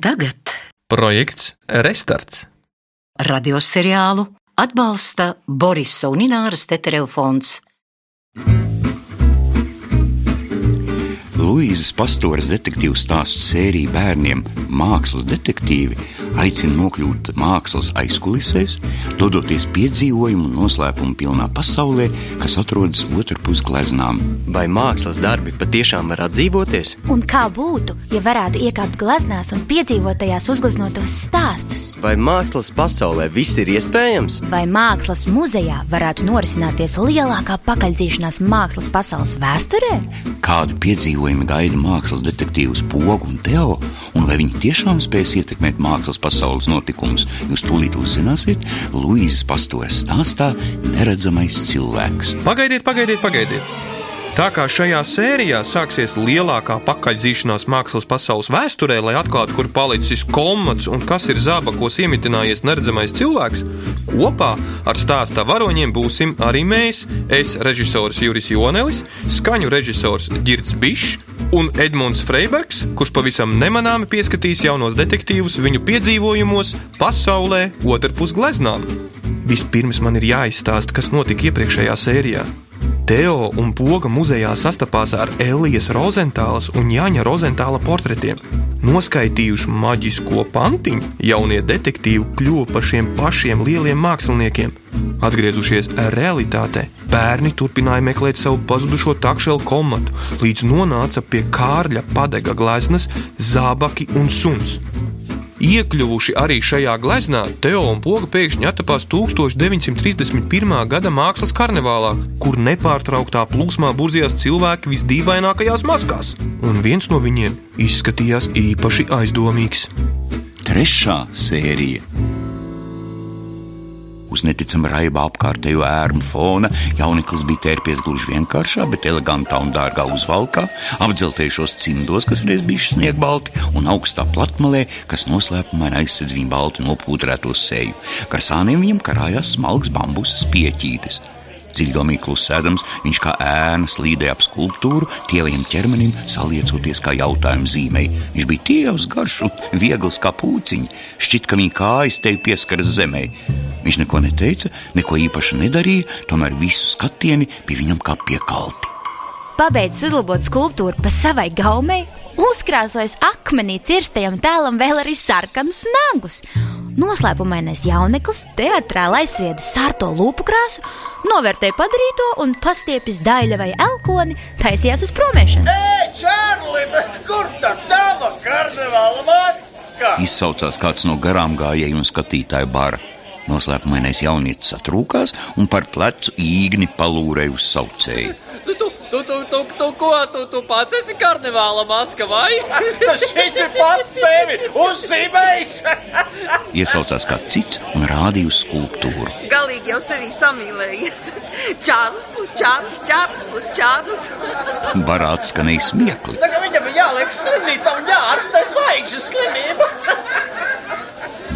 tagad Projekts Restarts. radioseriālu atbalsta Borisa un Ināras Tetereva fonds. Luīzes Pastoras detektīvu stāstu sērija bērniem Mākslas detektīvi aicina nokļūt mākslas aizkulisēs, dodoties piedzīvojumu un noslēpumu pilnā pasaulē, kas atrodas otrpus gleznām. Vai mākslas darbi patiešām var atdzīvoties? Un kā būtu, ja varētu iekāpt gleznās un piedzīvot tajās uzgleznotos stāstus? Vai mākslas pasaulē viss ir iespējams? Vai mākslas muzejā varētu norisināties lielākā pakaļdzīšanās mākslas pasaules vēsturē? Kādi piedzīvojumi gaida mākslas detektīvus Pogu un Teo, un vai viņi tiešām spēs ietekmēt mākslas pasaules notikumus, jūs tūlīt uzzināsiet Luīzes Pastoras stāstā Neredzamais cilvēks. Pagaidiet, pagaidiet, pagaidiet! Tā kā šajā sērijā sāksies lielākā pakaļdzīšanās mākslas pasaules vēsturē, lai atklātu, kur palicis komats un kas ir zābakos iemitinājies neredzamais cilvēks, kopā ar stāstā varoņiem būsim arī mēs. Es, režisors Juris Jonelis, skaņu režisors Girts Bišs un Edmunds Freibergs, kurš pavisam nemanāmi pieskatīs jaunos detektīvus viņu piedzīvojumos pasaulē otrpus gleznām. Vispirms man ir jāizstāsta, kas notika iepriekšējā sērijā. Teo un Poga muzejā sastapās ar Elijas Rozentālas un Jāņa Rozentāla portretiem. Noskaitījuši maģisko pantiņu, jaunie detektīvi kļuva par šiem pašiem lieliem māksliniekiem. Atgriezušies realitātē, bērni turpināja meklēt savu pazudušo takšelu komatu, līdz nonāca pie Kārļa padega gleznas, zābaki un suns. Iekļuvuši arī šajā gleznā, Teo un Poga pēkšņi atapās 1931. gada mākslas karnevālā, kur nepārtrauktā plūsmā burzījās cilvēki visdīvainākajās maskās, un viens no viņiem izskatījās īpaši aizdomīgs. Trešā sērija. Uz neticama raiba apkārtējo ērmu fona jauniklis bija tērpies gluži vienkāršā, bet elegantā un dārgā uzvalkā, apdzeltējušos cimdos, kas reiz bijuši sniegbalti, un augstā platmalē, kas noslēpumaini aizsedz viņa balti nopūtrēto seju. Karsāniem viņam karājās smalks bambusas pieķītes. Dziļdomīgi klusēdams, viņš kā ēna slīdēja ap skulptūru, tievajam ķermenim saliecoties kā jautājumu zīmei. Viņš bija tievs, garš un viegls kā pūciņš. Šķiet, ka viņa kājas te pieskaras zemē. Viņš neko neteica, neko īpaši nedarīja, tomēr visu skatieni bija viņam kā piekalti. Pabeidzis uzlabot skulptūru pa savai gaumei, uzkrāsojis akmenī cirstajam tēlam vēl arī sarkanus nagus. Noslēpumainais jauneklis teātrāli aizsvieda sarto lūpu krāsu, novērtēja padarīto un pastiepis daļa vai elkoni, taisījās uz promēšanu. Ei, Čārli, kur tā tava karnevāla maska? Izsaucās kāds no garām gājēju un skatītāju bara. Noslēpumainais jaunietis atrūkās un par plecu īgni palūrēja uz saucēju. Tu, tu, tu, tu, tu, tu, ko, tu, tu pats esi karnevāla maska vai? Tas šis ir pats sevi uzzīmējis. Iesaucās kāds cits un rādīja uz skulptūru. Galīgi jau sevi samīlējies. Čārlis plus Čārlis, Čārlis plus Čārlis. Barā atskanēja smiekli. Tagad viņam ir jāliek slimnīca un jārastē zvaigžņu slimība.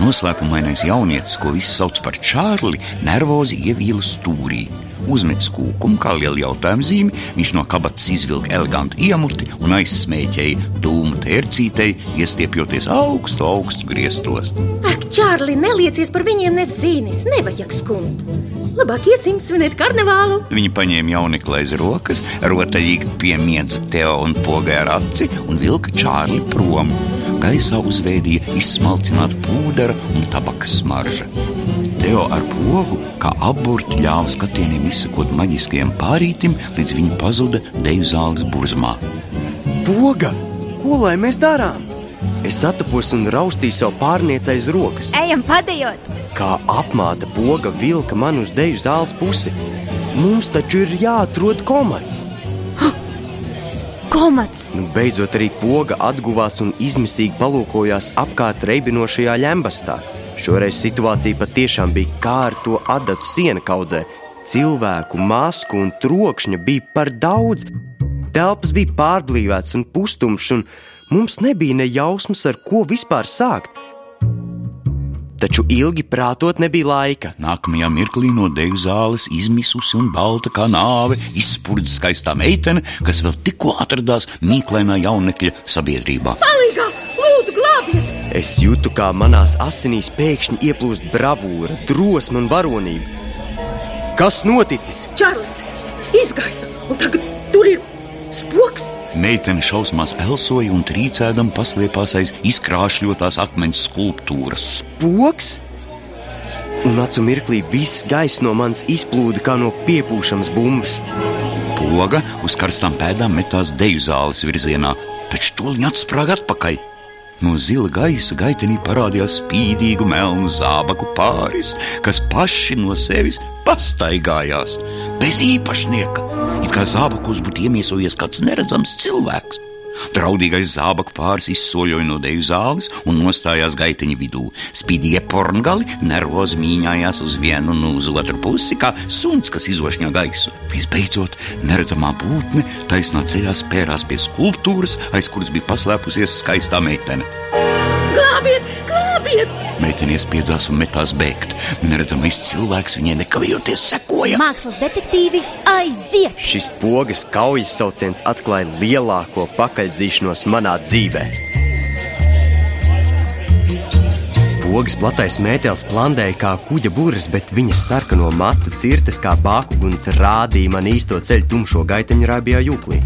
Noslēpumainais jaunietis, ko visi sauc par Čārli, nervozi ievīla stūrī. Uzmet kūkumu kā lielu jautājumu zīmi, viņš no kabatas izvilka elegantu iemuti un aizsmēķēja dūmu tērcītei, iestiepjoties augstu, augstu griestos. Ak, Čārli, neliecies par viņiem nezīnis, nevajag skumt. Labāk iesim svinēt karnevālu. Viņa paņēma jaunekli aiz rokas, rotaļīgi piemiedza Teo un pogai ar aci un vilka Čārli prom. Gaisā uzveidīja izsmalcināta pūdera un tabakas smarža. Teo ar pogu, kā apburti, ļāva skatieniem izsekot maģiskajam pārītim, līdz viņi pazuda deju zāles burzmā. Poga! Ko lai mēs darām? Es satapos un raustīju savu pārnieci aiz rokas. Ejam, padējot! Kā apmāta poga vilka man uz deju zāles pusi. Mums taču ir jāatrod komats. Komats! Nu, beidzot, arī poga atguvās un izmisīgi palūkojās apkārt reibinošajā ļembastā. Šoreiz situācija patiešām bija kā ar to adatu siena kaudzē. Cilvēku, masku un trokšņa bija par daudz. Telpas bija pārblīvētas un pustumšas, un mums nebija ne jausmas, ar ko vispār sākt. Taču ilgi prātot nebija laika. Nākamajā mirklī no deju zāles izmisusi un balta kā nāve izspurda skaistā meitene, kas vēl tikko atradās mīklainā jaunekļa sabiedrībā. Palīgā! Lūdzu, glābiet! Es jūtu, kā manās asinīs pēkšņi ieplūst bravūra, drosme un varonība. Kas noticis? Čārlis, izgaisa, un tagad tur ir spoks. Meitene šausmās elsoja un trīcēdam paslēpās aiz izkrāšļotās akmens skulptūras. Spoks? Un acu mirklī viss gaiss no manis izplūda kā no piepūšamas bumbas. Poga uz karstām pēdām metās deju zāles virzienā, taču to viņa atsprāga atpakaļ. No zila gaisa gaitenī parādījās spīdīgu melnu zābaku pāris, kas paši no sevis pastaigājās, bez īpašnieka, it kā zābakos būtu iemiesojies kāds neredzams cilvēks. Draudīgais zābaku pāris izsoļoja no deju zāles un nostājās gaiteņa vidū. Spīdīgie porngali nervozi mīņājās uz vienu un uz otru pusi, kā suns, kas izošņo gaisu. Visbeidzot, neredzamā būtne taisnā ceļā spērās pie skulptūras, aiz kuras bija paslēpusies skaistā meitene. Glābiet, glābiet! Meitene iespiedzās un metās bēgt. Neredzamais cilvēks viņai nekavējoties sekoja. Mākslas detektīvi aiziet! Šis pogas kaujas sauciens atklāja lielāko pakaļdzīšanos manā dzīvē. Pogas platais mētelis plandēja kā kuģa burbuļs, bet viņas sarkano matu cirtes kā bākuguns rādīja man īsto ceļu tumšo gaiteņu rābjā jūklī.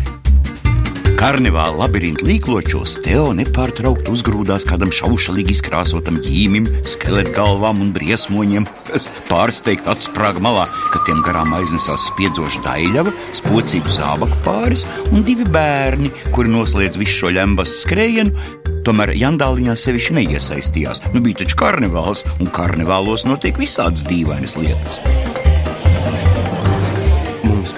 Karnevāla labirinta līkločos Teo nepārtraukti uzgrūdās kādam šaušalīgi izkrāsotam ģīmim, skeletgalvām un briesmoņiem, kas pārsteigti atsprāga malā, kad tiem garām aiznesās spiedzoša daļava, spocīgu zābaku pāris un divi bērni, kuri noslēdz visu šo ļembastu skrējienu. Tomēr Jandāliņā sevišķi neiesaistījās. Nu, bija taču karnevāls, un karnevālos notiek visādas dīvainas lietas.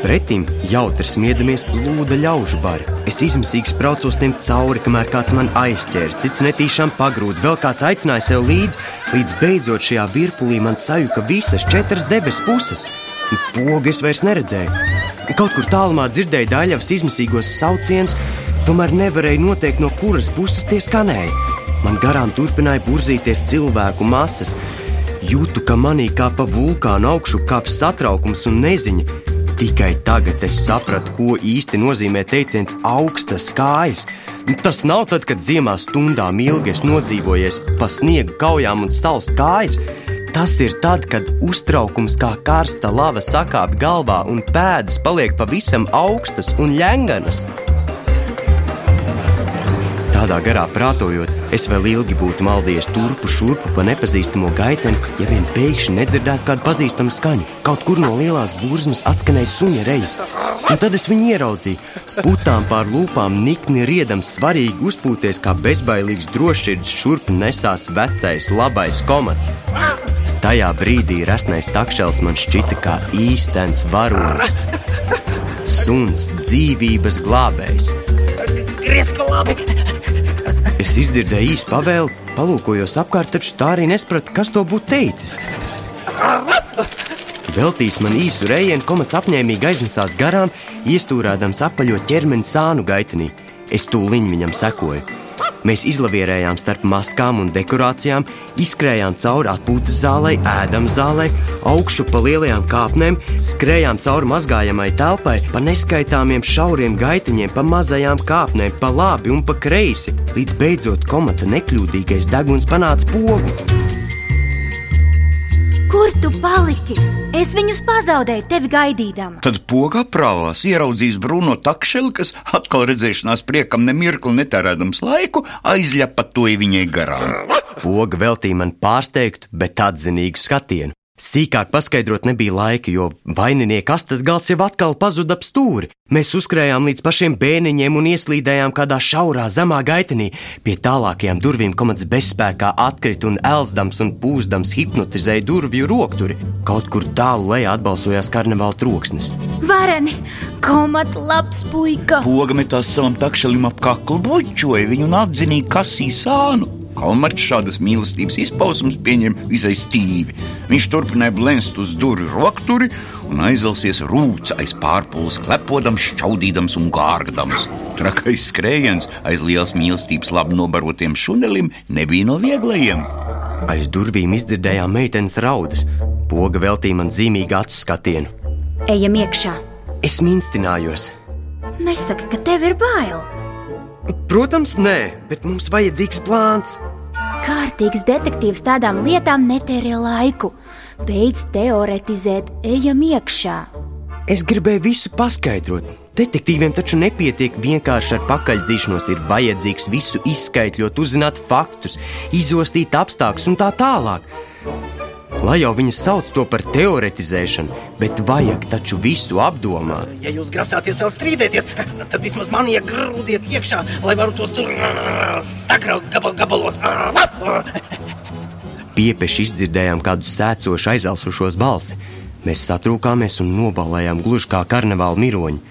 Pretim jautri smiedamies plūda ļaužu bari. Es izmisīgi spraucos tiem cauri, kamēr kāds man aizķēra, cits netīšām pagrūda, vēl kāds aicināja sev līdzi, līdz beidzot šajā virpulī man sajuka visas četras debesu puses. Pogu es vairs neredzēju. Kaut kur tālumā dzirdēju daļavas izmisīgos saucienus, tomēr nevarēju noteikt, no kuras puses tie skanēja. Man garām turpināja burzīties cilvēku masas. Jūtu, ka manī kā pa vulkānu augšu kāp satraukums un neziņa. Tikai tagad es sapratu, ko īsti nozīmē teiciens augstas kājas. Tas nav tad, kad ziemā stundām ilgi es nodzīvojies pa sniegu kaujām un salst kājas. Tas ir tad, kad uztraukums kā karsta lava sakāp galvā un pēdas paliek pavisam augstas un ļenganas. Tādā garā prātojot, es vēl ilgi būtu maldījies turpu šurpu pa nepazīstamo gaiteni, ja vien pēkšņi nedzirdētu kādu pazīstamu skaņu. Kaut kur no lielās burzmas atskanēja suņa reizes, un tad es viņu ieraudzīju. Putām pār lūpām nikni riedams, svarīgi uzpūties kā bezbailīgs drošsirds šurp nesās vecais, labais komats. Tajā brīdī resnais takšels man šķita kā īstenis varonis. Suns, dzīvības glābējs. Gries pa labi! Es izdzirdēju īsu pavēli, palūkojos apkārt, taču tā arī nesapratu, kas to būtu teicis. Veltīs man īsu rējienu, komats apņēmīgi aiznesās garām, iestūrādams apaļo ķermeni sānu gaitenī. Es tūliņ viņam sekoju. Mēs izlavierējām starp maskām un dekorācijām, izskrējām cauri atpūtas zālei, ēdam zālei, augšu pa lielajām kāpnēm, skrējām cauri mazgājamai telpai, pa neskaitāmiem šauriem gaitiņiem, pa mazajām kāpnēm, pa labi un pa kreisi, līdz beidzot komata nekļūdīgais deguns panāca pogu. Kur tu paliki? Es viņus pazaudēju, tevi gaidīdama. Tad poga aprāvās, ieraudzījis Bruno takšeli, kas atkal redzēšanās priekam nemirkli netērēdams laiku, aizļapatoja viņai garām. Poga veltīja man pārsteigtu, bet atzinīgu skatienu. Sīkāk paskaidrot nebija laika, jo vaininieka astes gals jau atkal pazuda ap stūri. Mēs uzkrājām līdz pašiem bēniņiem un ieslīdējām kādā šaurā zemā gaitenī. Pie tālākajām durvīm komats bezspēkā atkrita un elsdams un pūzdams hipnotizēja durvju rokturi. Kaut kur tālu lejā atbalsojās karnevāla troksnis. Vareni, komat labs puika! Poga metās savam takšelim ap kaklu, bučoja viņu un atzinīgi kasīja sānu. Kalmats šādas mīlestības izpausmes pieņem visai stīvi. Viņš turpināja blēst uz durvju rokturi un aizelsies rūca aiz pārpūles, klepodams, šķaudīdams un gārgdams. Trakais skrējiens aiz lielas mīlestības labi nobarotiem šunelim nebija no vieglajiem. Aiz durvīm izdzirdējām meitenes raudas. Poga veltīja man zīmīgu acu skatienu. Ejam iekšā! Es minstinājos. Nesaki, ka tev ir bail! Protams, nē, bet mums vajadzīgs plāns. Kārtīgs detektīvs tādām lietām netērē laiku. Beidz teoretizēt, ejam iekšā. Es gribēju visu paskaidrot. Detektīviem taču nepietiek vienkārši ar pakaļdzīšanos, ir vajadzīgs visu izskaidrot, uzzināt faktus, izostīt apstākļus un tā tālāk. Lai jau viņi sauc to par teoretizēšanu, bet vajag taču visu apdomāt. Ja jūs grasāties vēl strīdēties, tad vismaz man iegrūdiet iekšā, lai varu tos tur sagraust gabal gabalos. Piepeši izdzirdējām kādu sēcošu aizelsušos balsi. Mēs satrūkāmies un nobalējām gluži kā karnevāla miroņi.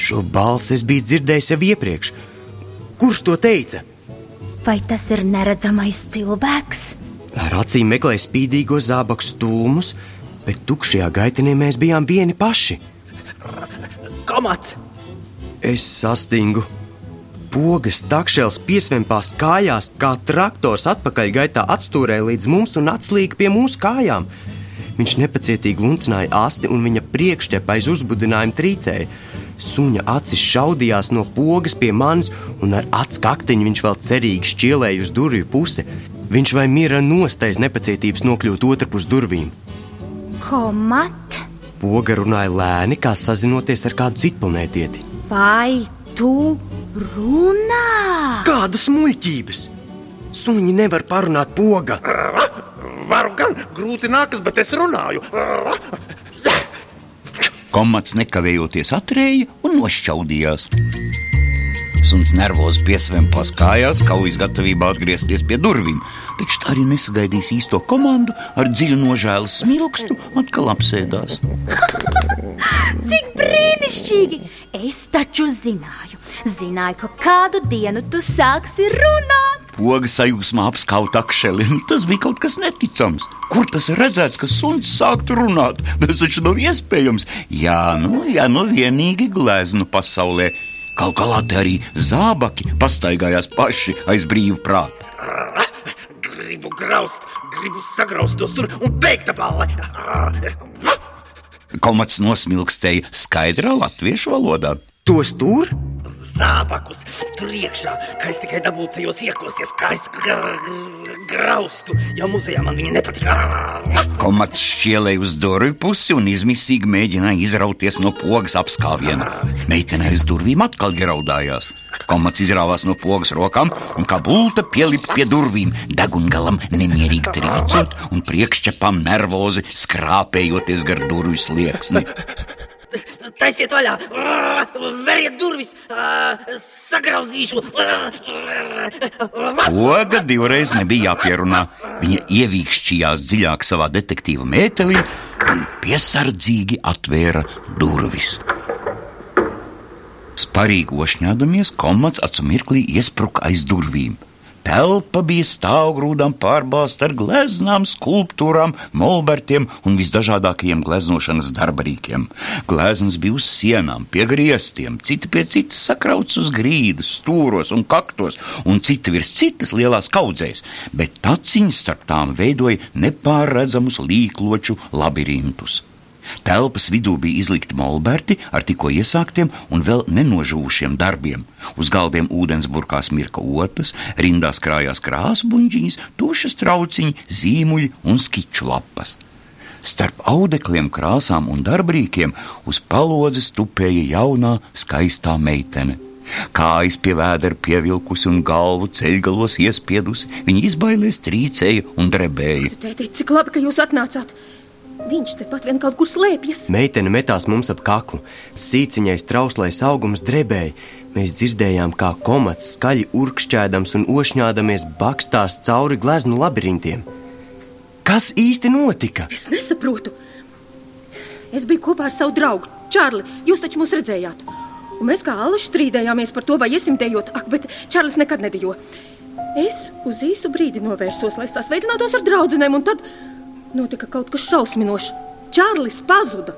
Šo balsi es biju dzirdējis jau iepriekš. Kurš to teica? Vai tas ir neredzamais cilvēks? Ar acīm meklēja spīdīgo zābaku stūmus, bet tukšajā gaitenī mēs bijām vieni paši. Komats! Es sastingu. Pogas takšēls piesvempās kājās, kā traktors atpakaļgaitā atstūrēja līdz mums un atslīga pie mūsu kājām. Viņš nepacietīgi luncināja asti un viņa priekšķepa aiz uzbudinājuma trīcēja. Suņa acis šaudījās no pogas pie manis, un ar acu kaktiņu viņš vēl cerīgi šķielēja uz durvju pusi. Viņš vai mira nostais nepacietības nokļūt otrpus durvīm. Komat, Poga runāja lēni, kā sazinoties ar kādu citplanētieti. vai tu runā? Kādas muļķības! Suņi nevar parunāt poga! Varu gan, grūti nākas, bet es runāju. Komats nekavējoties atrēja un nošķaudījās. Suns nervozi piesvempās kājās, kaujas gatavībā atgriezties pie durvīm, taču tā arī nesagaidīs īsto komandu, ar dziļu nožēlas smilkstu atkal apsēdās. Cik brīnišķīgi! Es taču zināju, zināju, ka kādu dienu tu sāksi runāt. Poga sajūsmā apskauta akšeli. Nu, Tas bija kaut kas neticams. Kur tas ir redzēts, ka suns sāktu runāt? Tas taču nav iespējams. Jā, nu, jā, nu vienīgi gleznu pasaulē. Galu galā te arī zābaki pastaigājās paši aiz brīvu prātu. Gribu graust, gribu sagraust tos tur un beigta balle. Komats nosmilkstēja skaidrā latviešu valodā. Tos tur? Zābakus tur iekšā, kā es tikai dabūtu tajos iekosties, kā es gr gr graustu. Jau muzejā man viņi nepatika. Komats šķielēja uz durvju pusi un izmisīgi mēģināja izrauties no pogas apskāviena. Meitene aiz durvīm atkal ieraudājās. Komats izrāvās no pogas rokām un kā bulta pielipa pie durvīm, degungalam nemierīgi trīcot un priekšķepām nervozi skrāpējoties gar durvju slieksni. Taisiet vaļā! Veriet durvis! Sagrauzīšu! Poga divreiz nebija jāpierunā. Viņa ievīkšķījās dziļāk savā detektīva mētelī un piesardzīgi atvēra durvis. Sparīgi ošņādamies, komats acu mirklī iespruka aiz durvīm. Telpa bija stāvgrūdām pārbāzta ar gleznām, skulptūrām, molbertiem un visdažādākajiem gleznošanas darbarīkiem. Gleznas bija uz sienām, pie griestiem, citi pie citas sakrauts uz grīdas, stūros un kaktos, un citi virs citas lielās kaudzēs, bet taciņas starp tām veidoja nepārredzamus līkloču labirintus. Telpas vidū bija izlikti molberti ar tikko iesāktiem un vēl nenožūšiem darbiem. Uz galdiem ūdens burkās mirka otas, rindās krājās krāsbuļģiņas, tušas trauciņi, zīmuļi un skiču lapas. Starp audekliem, krāsām un darbrīkiem uz palodzes tupēja jaunā, skaistā meitene. Kājas pie vēdera pievilkusi un galvu ceļgalos iespiedusi, viņa izbailēs trīcēja un drebēja. Tēti, cik labi, ka jūs atnācāt! Viņš tepat vien kaut kur slēpjas. Meitene metās mums ap kaklu. Sīciņais trauslais augums drebēja. Mēs dzirdējām, kā komats skaļi urkšķēdams un ošņādamies bakstās cauri gleznu labirintiem. Kas īsti notika? Es nesaprotu. Es biju kopā ar savu draugu, Čārli. Jūs taču mūs redzējāt. Un mēs kā alaši strīdējāmies par to, vai iesim dejot. Ak, bet Čārlis nekad nedejo. Es uz īsu brīdi novērsos, lai sasveicinātos ar draugiem, un tad notika kaut kas šausminošs. Čārlis pazuda.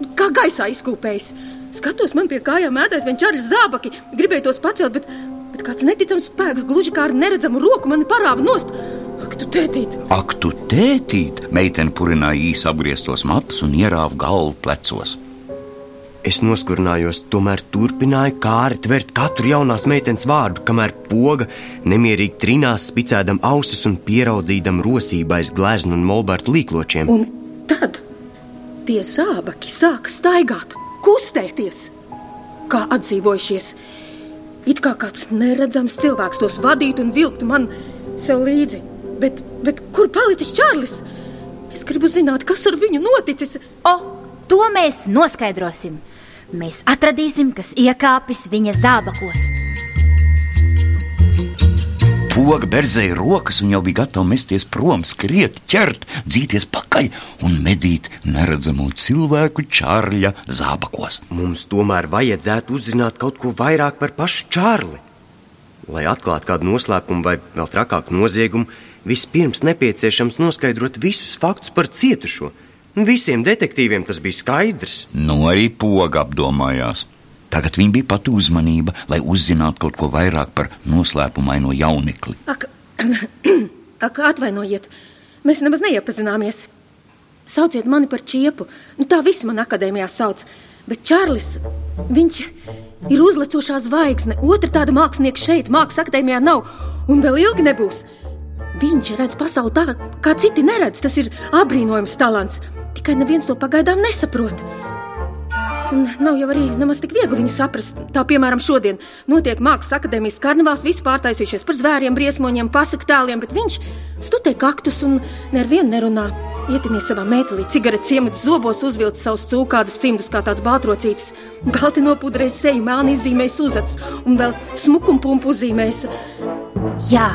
Nu, Kā gaisā izkūpējis. Skatos, man pie kājām ēdais vien Čārlis zābaki. Gribēju tos pacelt, bet, bet kāds neticams spēks gluži kā ar neredzamu roku mani parāva nost. Ak, tu tētīt! Ak, tu tētīt! Meitene purināja īsi apgrieztos matus un ierāva galvu plecos. Es noskurinājos, tomēr turpināju kāri tvert katru jaunās meitenes vārdu, kamēr poga nemierīgi trinās, spicēdam ausis un pieraudzīdam rosībā aiz gleznu un molbertu līkločiem. Un tad tie zābaki sāka staigāt, kustēties, kā atdzīvojušies. It kā kāds neredzams cilvēks tos vadītu un vilktu man sev līdzi. Bet, bet kur palicis Čārlis? Es gribu zināt, kas ar viņu noticis. O, to mēs noskaidrosim. Mēs atradīsim, kas iekāpis viņa zābakos. Poga berzēja rokas un jau bija gatava mesties prom, skriet, ķert, dzīties pakaļ un medīt neredzamo cilvēku Čārļa zābakos. Mums tomēr vajadzētu uzzināt kaut ko vairāk par pašu Čārli. Lai atklātu kādu noslēpumu vai vēl trakāku noziegumu, vispirms nepieciešams noskaidrot visus faktus par cietušo. Visiem detektīviem tas bija skaidrs. Nu, arī poga apdomājās. Tagad viņa bija pati uzmanība, lai uzzinātu kaut ko vairāk par noslēpumaino jaunekli. Ak, ak, atvainojiet, mēs nemaz neiepazināmies. Sauciet mani par čiepu. Nu, tā viss man akadēmijā sauc. Bet Čārlis, viņš ir uzlecošā zvaigzne. Otra tāda mākslinieka šeit, mākslas akadēmijā nav un vēl ilgi nebūs. Viņš redz pasauli tā, kā citi neredz. Tas ir apbrīnojams talants. Tikai neviens to pagaidām nesaprot. Un nav jau arī nemaz tik viegli viņu saprast. Tā piemēram, šodien notiek Mākslas akadēmijas karnevāls, visi pārtaisījušies par zvēriem, briesmoņiem, pasaku tēliem, bet viņš studē kaktus un nevienu nerunā. Ietinies savā mētelī, cigaretes iemet zobos, uzvilcis savus cūkādas cimdus kā tāds baltrocītis. Balti nopudrējis seju, melni izzīmējis uzacis un vēl smukumpumpu uzzīmējis. Jā,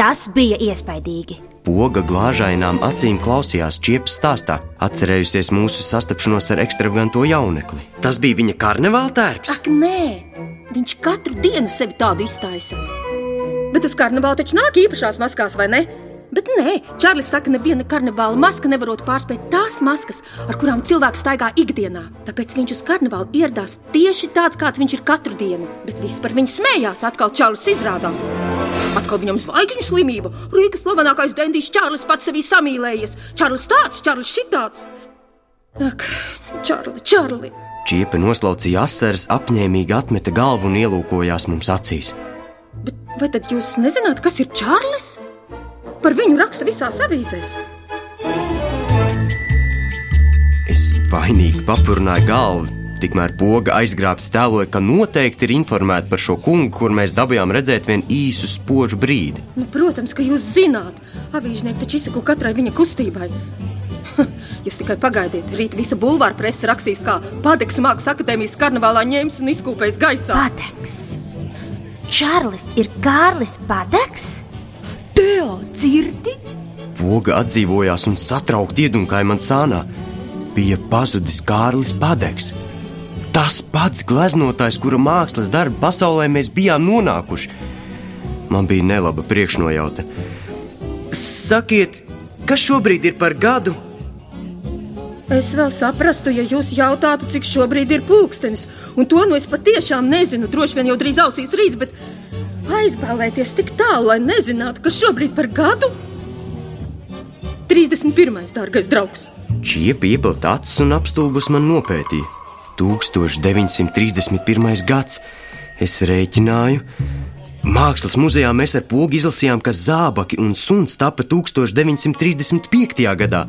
tas bija iespaidīgi. Poga glāžainām acīm klausījās čiepas stāstā, atcerējusies mūsu sastapšanos ar ekstravaganto jaunekli. Tas bija viņa karnevāla tērps. Ak, nē, viņš katru dienu sevi tādu iztaisa. Bet uz karnevāla taču nāk īpašās maskās, vai ne? Bet nē, Čārlis saka, neviena karnevāla maska nevarot pārspēt tās maskas, ar kurām cilvēks staigā ikdienā. Tāpēc viņš uz karnevālu ieradās tieši tāds, kāds viņš ir katru dienu. Bet visi par viņu smējās, atkal Čārlis izrādās. Atkal viņam zvaigžņu slimība. Rīgas slavenākais dendijs Čārlis pats sevī samīlējies. Čārlis tāds, Čārlis šitāds. Ak, Čārli, Čārli! Čiepa noslaucīja asaras, apņēmīgi atmeta galvu un ielūkojās mums acīs. Bet vai tad jūs nezināt, kas ir Čārlis? Par viņu raksta visās avīzēs. Es vainīgi papurnāju galvu. Tikmēr poga aizgrābta tēloja, ka noteikti ir informēta par šo kungu, kur mēs dabūjām redzēt vienu īsu spožu brīdi. Nu, protams, ka jūs zināt, avīžnieki taču izsako katrai viņa kustībai. Jūs tikai pagaidiet, rīt visa bulvāra presa rakstīs, kā Padeks Mākslas akadēmijas karnevālā ņēmis un izkūpējis gaisā. Padeks! Čārlis ir Kārlis Padeks? Teo, dzirdi? Poga atdzīvojās un satraukti iedunkāja man sānā. Bija pazudis Kārlis Padeks. Tas pats gleznotājs, kura mākslas darba pasaulē mēs bijām nonākuši. Man bija nelaba priekšnojauta. Sakiet, kas šobrīd ir par gadu? Es vēl saprastu, ja jūs jautātu, cik šobrīd ir pulkstenis. Un to nu es patiešām nezinu. Droši vien jau drīz ausīs rīts, bet aizbēlēties tik tālu, lai nezinātu, kas šobrīd par gadu? 31. dārgais draugs! Čiepa iepilta acis un apstulbus man nopētīja. 1931. gads. Es rēķināju. Mākslas muzejā mēs ar pogu izlasījām, ka zābaki un suns tapa 1935. gadā.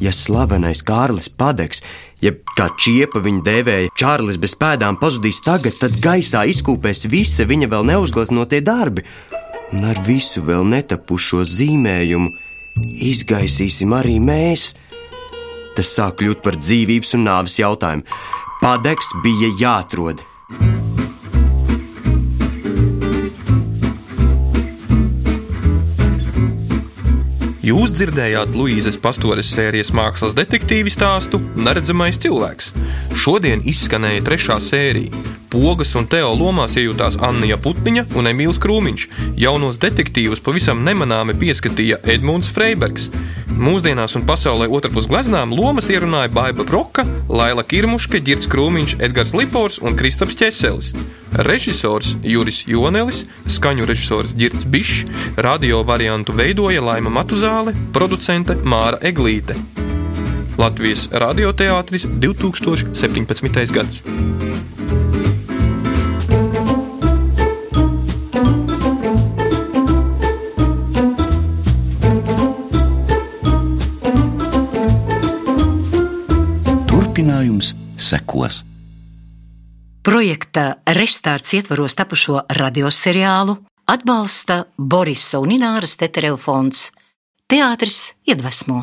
Ja slavenais Kārlis Padeks, jeb kā čiepa viņu dēvēja, Čārlis bez pēdām pazudīs tagad, tad gaisā izkūpēs visi viņa vēl neuzgleznotie darbi, un ar visu vēl netapušo zīmējumu izgaisīsim arī mēs. Tas sāk kļūt par dzīvības un nāves jautājumu. Padeks bija jāatrod. Jūs dzirdējāt Luīzes Pastores sērijas mākslas detektīvu stāstu Neredzamais cilvēks. Šodien izskanēja trešā sērija. Pogas un Teo lomās iejutās Anna Putniņa un Emīls Krūmiņš. Jaunos detektīvus pavisam nemanāmi pieskatīja Edmunds Freibergs. Mūsdienās un pasaulē otrpus gleznām lomas ierunāja Baiva Broka, Laila Kirmuška, Girts Krūmiņš, Edgars Lipors un Kristaps Česelis. Režisors Juris Jonelis, skaņu režisors Girts Bišs, radio variantu veidoja Laima Matuzāle, producente Māra Eglīte. Latvijas radioteātris 2017. gads. Sekos. Projekta Restarts ietvaros tapušo radioseriālu atbalsta Borisa un Ināras Tetereva fonds Teātris iedvesmo.